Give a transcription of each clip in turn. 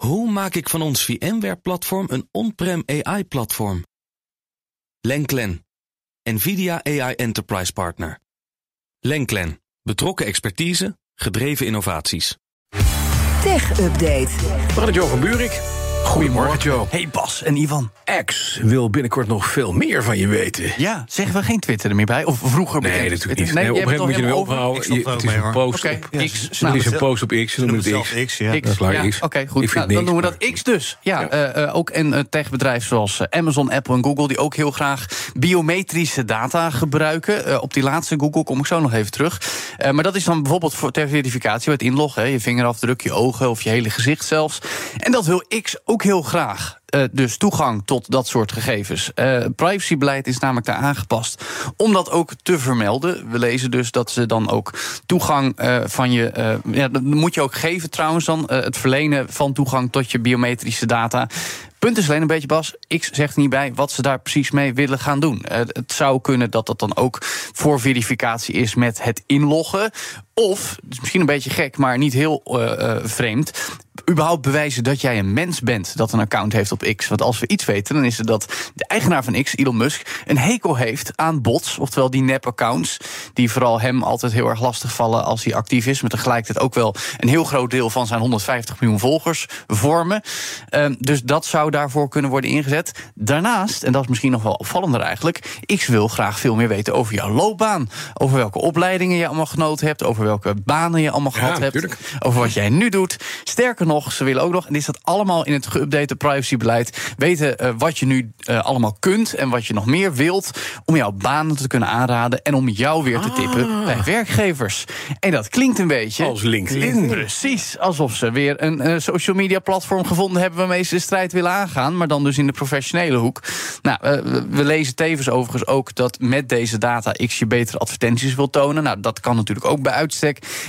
Hoe maak ik van ons VMware-platform een on-prem AI-platform? Lenklen, NVIDIA AI Enterprise Partner. Lenklen, betrokken expertise, gedreven innovaties. Tech Update. We gaan het Jo van Buurik. Goedemorgen, Joe. Hey Bas en Ivan. X wil binnenkort nog veel meer van je weten. Ja, zeggen we geen Twitter er meer bij? Of vroeger Nee, bekend natuurlijk niet. Nee, op een gegeven moment moet je er het weer ophouden. Het is een mee, post Oké, op... X. Het Nou, is een post op X, ze noemen het zelf X. X, ja. X. Dat is lang ja, X. Oké, goed. Nou, dan noemen we dat X dus. Ja, Ja. eh, eh, ook een eh, techbedrijf zoals Amazon, Apple en Google... die ook heel graag biometrische data gebruiken. Eh, op die laatste Google kom ik zo nog even terug. Eh, maar dat is dan bijvoorbeeld voor ter verificatie met inloggen. hè. Je vingerafdruk, je ogen of je hele gezicht zelfs. En dat wil X ook heel graag. Eh, dus toegang tot dat soort gegevens. Eh privacybeleid is namelijk daar aangepast om dat ook te vermelden. We lezen dus dat ze dan ook toegang eh, van je. ja, dat moet je ook geven trouwens dan. het verlenen van toegang tot je biometrische data. Punt is alleen een beetje, Bas. Zegt er niet bij wat ze daar precies mee willen gaan doen. Het zou kunnen dat dat dan ook voor verificatie is met het inloggen. Of, misschien een beetje gek, maar niet heel eh, eh, vreemd. Überhaupt bewijzen dat jij een mens bent dat een account heeft op X. Want als we iets weten, dan is het dat de eigenaar van X, Elon Musk, een hekel heeft aan bots. Oftewel die nep-accounts. Die vooral hem altijd heel erg lastig vallen als hij actief is. Maar tegelijkertijd ook wel een heel groot deel van zijn 150 miljoen volgers vormen. Ehm, dus dat zou daarvoor kunnen worden ingezet. Daarnaast, en dat is misschien nog wel opvallender eigenlijk. X wil graag veel meer weten over jouw loopbaan. Over welke opleidingen je allemaal genoten hebt. Over welke banen je allemaal Ja, gehad hebt. tuurlijk. Over wat jij nu doet. Sterker nog, ze willen ook nog, en dit staat allemaal in het geüpdate privacybeleid. Weten eh, wat je nu eh, allemaal kunt en wat je nog meer wilt. Om jouw banen te kunnen aanraden. En om jou weer te tippen bij werkgevers. En dat klinkt een beetje. Als LinkedIn. Precies, alsof ze weer een eh, social media platform gevonden hebben waarmee ze de strijd willen aangaan, maar dan dus in de professionele hoek. Nou, we- we lezen tevens overigens ook dat met deze data X je betere advertenties wil tonen. Nou, dat kan natuurlijk ook bij uitstek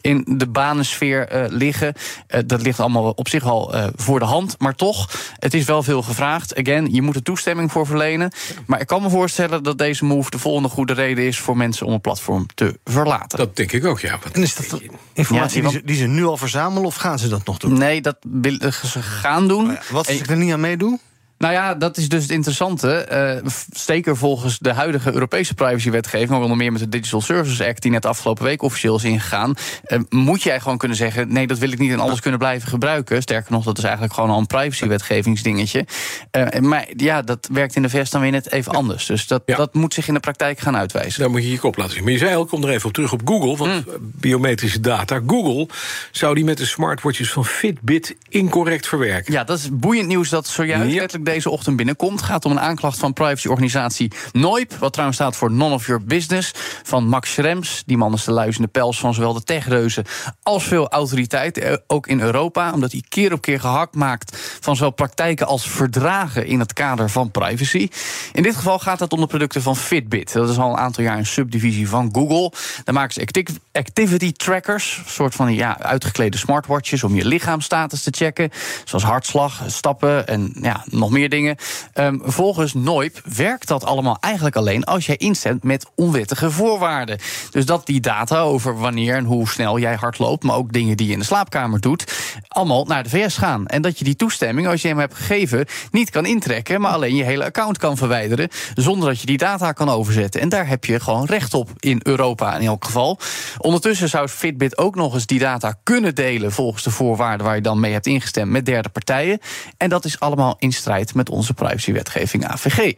in de banensfeer eh, liggen. Eh, dat ligt allemaal op zich al eh, voor de hand, maar toch, het is wel veel gevraagd. Again, je moet er toestemming voor verlenen. Maar ik kan me voorstellen dat deze move de volgende goede reden is voor mensen om een platform te verlaten. Dat denk ik ook, ja. En is dat informatie Ja, die, ze, die ze nu al verzamelen of gaan ze dat nog doen? Nee, dat willen ze gaan doen. Ja, Wat En- als ik er niet aan meedoe? Nou ja, dat is dus het interessante. F- zeker volgens de huidige Europese privacywetgeving, onder meer met de Digital Services Act, die net afgelopen week officieel is ingegaan, eh, moet jij gewoon kunnen zeggen: nee, dat wil ik niet en alles kunnen blijven gebruiken. Sterker nog, dat is eigenlijk gewoon al een privacywetgevingsdingetje. Eh, maar ja, dat werkt in de VS dan weer net even anders. Dus dat, Ja. dat moet zich in de praktijk gaan uitwijzen. Daar moet je je kop laten zien. Maar je zei al, kom er even op terug op Google. Want Mm. biometrische data. Google zou die met de smartwatches van Fitbit incorrect verwerken. Ja, dat is boeiend nieuws dat zojuist Ja. Deze ochtend binnenkomt. Gaat om een aanklacht van privacyorganisatie NOIP... wat trouwens staat voor None of Your Business, van Max Schrems. Die man is de luizende pels van zowel de techreuzen als veel autoriteiten, eh, ook in Europa... omdat hij keer op keer gehakt maakt van zowel praktijken als verdragen... in het kader van privacy. In dit geval gaat het om de producten van Fitbit. Dat is al een aantal jaar een subdivisie van Google. Daar maken ze acti- activity trackers, een soort van ja, uitgeklede smartwatches... om je lichaamsstatus te checken, zoals hartslag, stappen en ja, nog meer dingen. Ehm, volgens Noip werkt dat allemaal eigenlijk alleen als jij instemt met onwettige voorwaarden. Dus dat die data over wanneer en hoe snel jij hard loopt, maar ook dingen die je in de slaapkamer doet, allemaal naar de VS gaan. En dat je die toestemming, als je hem hebt gegeven, niet kan intrekken, maar alleen je hele account kan verwijderen, zonder dat je die data kan overzetten. En daar heb je gewoon recht op in Europa in elk geval. Ondertussen zou Fitbit ook nog eens die data kunnen delen volgens de voorwaarden waar je dan mee hebt ingestemd met derde partijen. En dat is allemaal in strijd met onze privacywetgeving AVG.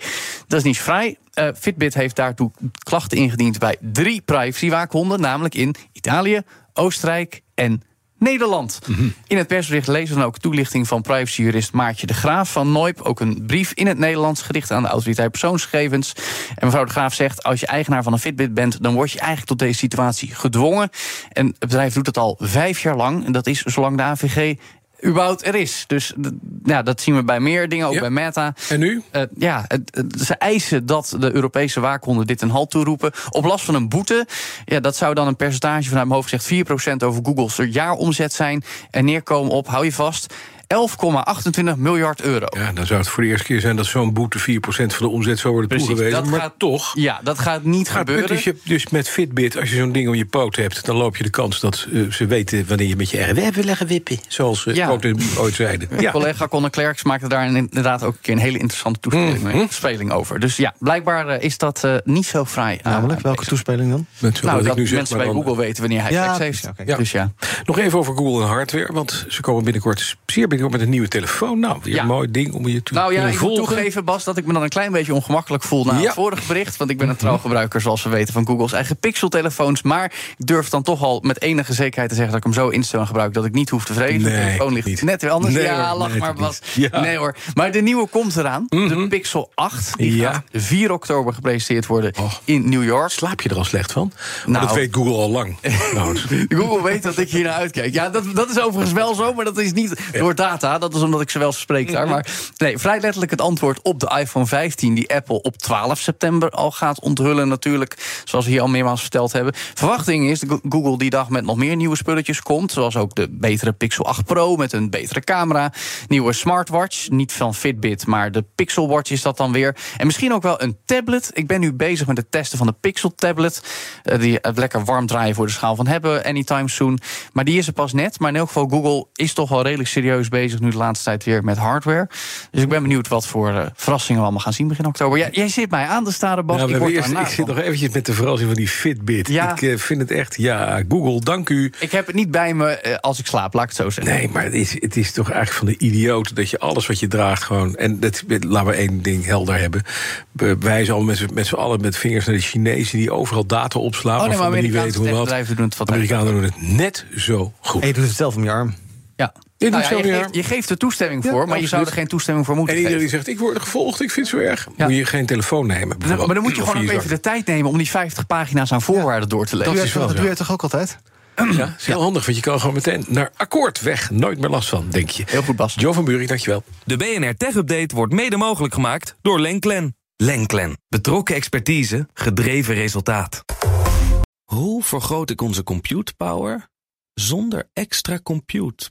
Dat is niet vrij. Eh, Fitbit heeft daartoe klachten ingediend bij drie privacywaakhonderen, namelijk in Italië, Oostenrijk en Nederland. In het persbericht lezen we dan ook toelichting van privacyjurist Maartje de Graaf van Noip. Ook een brief in het Nederlands gericht aan de autoriteit persoonsgegevens. En mevrouw de Graaf zegt: als je eigenaar van een Fitbit bent, dan word je eigenlijk tot deze situatie gedwongen. En het bedrijf doet het al vijf jaar lang. En dat is zolang de AVG überhaupt er is. Dus ja, dat zien we bij meer dingen, ook Ja. bij Meta. En nu? Eh, ja, het- ze eisen dat de Europese waakhonden dit een halt toeroepen. Op last van een boete. Ja, dat zou dan een percentage vanuit mijn hoofd gezegd 4% over Google's jaaromzet zijn. En neerkomen op, hou je vast. 11,28 miljard euro. Ja, dan zou het voor de eerste keer zijn dat zo'n boete 4% van de omzet zou worden Precies, toegewezen. dat Maar gaat- toch. Ja, dat gaat niet gebeuren. is, je, dus met Fitbit, als je zo'n ding om je poot hebt, dan loop je de kans dat eh, ze weten wanneer je met je RW wil leggen wippen. Zoals uh, Ja. ooit zeiden. Ja. Collega Conor Klerks maakte daar inderdaad ook een keer een hele interessante toespeling mee- speling over. Dus ja, blijkbaar eh, is dat eh, niet zo vrij. eh, Namelijk, welke toespeling dan? Met Nou, dat ik nu zeg, mensen bij dan- Google weten wanneer hij Ja, heeft. oké. Ja. Dus ja. Nog even over Google en hardware, want ze komen binnenkort, zeer binnenkort met een nieuwe telefoon. Nou, weer Ja. een mooi ding om je te Nou ja, ik moet toegeven, Bas, dat ik me dan een klein beetje ongemakkelijk voel na Ja. het vorige bericht. Want ik ben een trouw gebruiker, zoals we weten, van Google's eigen Pixel-telefoons. Maar ik durf dan toch al met enige zekerheid te zeggen dat ik hem zo instel en gebruik dat ik niet hoef te vrezen. Nee, de telefoon ligt niet. net weer anders. Nee, ja, hoor, lach nee, maar, Bas. Ja. Nee hoor. Maar de nieuwe komt eraan. De Pixel 8. Die Ja. gaat 4 oktober gepresenteerd worden Och. in New York. Slaap je er al slecht van? Nou. dat weet Google al lang. Nou, Google weet dat ik hier naar uitkijk. Ja, dat, dat is overigens wel zo, maar dat is niet door Dat is omdat ik ze wel spreek daar. Maar nee, vrij letterlijk het antwoord op de iPhone 15... die Apple op 12 september al gaat onthullen natuurlijk. Zoals we hier al meermaals verteld hebben. Verwachting is dat Google die dag met nog meer nieuwe spulletjes komt. Zoals ook de betere Pixel 8 Pro met een betere camera. Nieuwe smartwatch, niet van Fitbit, maar de Pixel Watch is dat dan weer. En misschien ook wel een tablet. Ik ben nu bezig met het testen van de Pixel tablet. eh, die het lekker warm draaien voor de schaal van hebben anytime soon. Maar die is er pas net. Maar in elk geval, Google is toch wel redelijk serieus bezig nu de laatste tijd weer met hardware. Dus ik ben benieuwd wat voor eh, verrassingen we allemaal gaan zien begin oktober. Ja, jij zit mij aan te staren, Bas. Nou, we ik, eerst, ik zit nog eventjes met de verrassing van die Fitbit. Ja. Ik eh, vind het echt, ja, Google, dank u. ik heb het niet bij me eh, als ik slaap, laat ik het zo zeggen. Nee, maar het is, het is toch eigenlijk van de idioot dat je alles wat je draagt gewoon. En dat, laten we één ding helder hebben. We wijzen al met z'n- met z'n allen met vingers naar de Chinezen die overal data opslaan. Oh nee, maar we niet Amerikaanse weten hoe wat. techbedrijven doen het wat De Amerikanen doen het net zo goed. En je doet het zelf om je arm. Ja. Nou ja, zo, je, geeft, je geeft er toestemming Ja, voor, maar je zou er geen toestemming voor moeten En iedereen die zegt, ik word gevolgd, ik vind het zo erg. Ja. Moet je geen telefoon nemen. Maar bijvoorbeeld. dan moet je gewoon ook je even de tijd nemen om die 50 pagina's aan voorwaarden door te lezen. Dat is wel dat doe toch ook altijd? Ja, dat is heel handig, want je kan gewoon meteen naar akkoord weg. Nooit meer last van, denk je. Heel goed, Bas. Jo van Buurik, dankjewel. De BNR Tech Update wordt mede mogelijk gemaakt door Lenklen. Lenklen. Betrokken expertise, gedreven resultaat. Hoe vergroot ik onze compute power zonder extra compute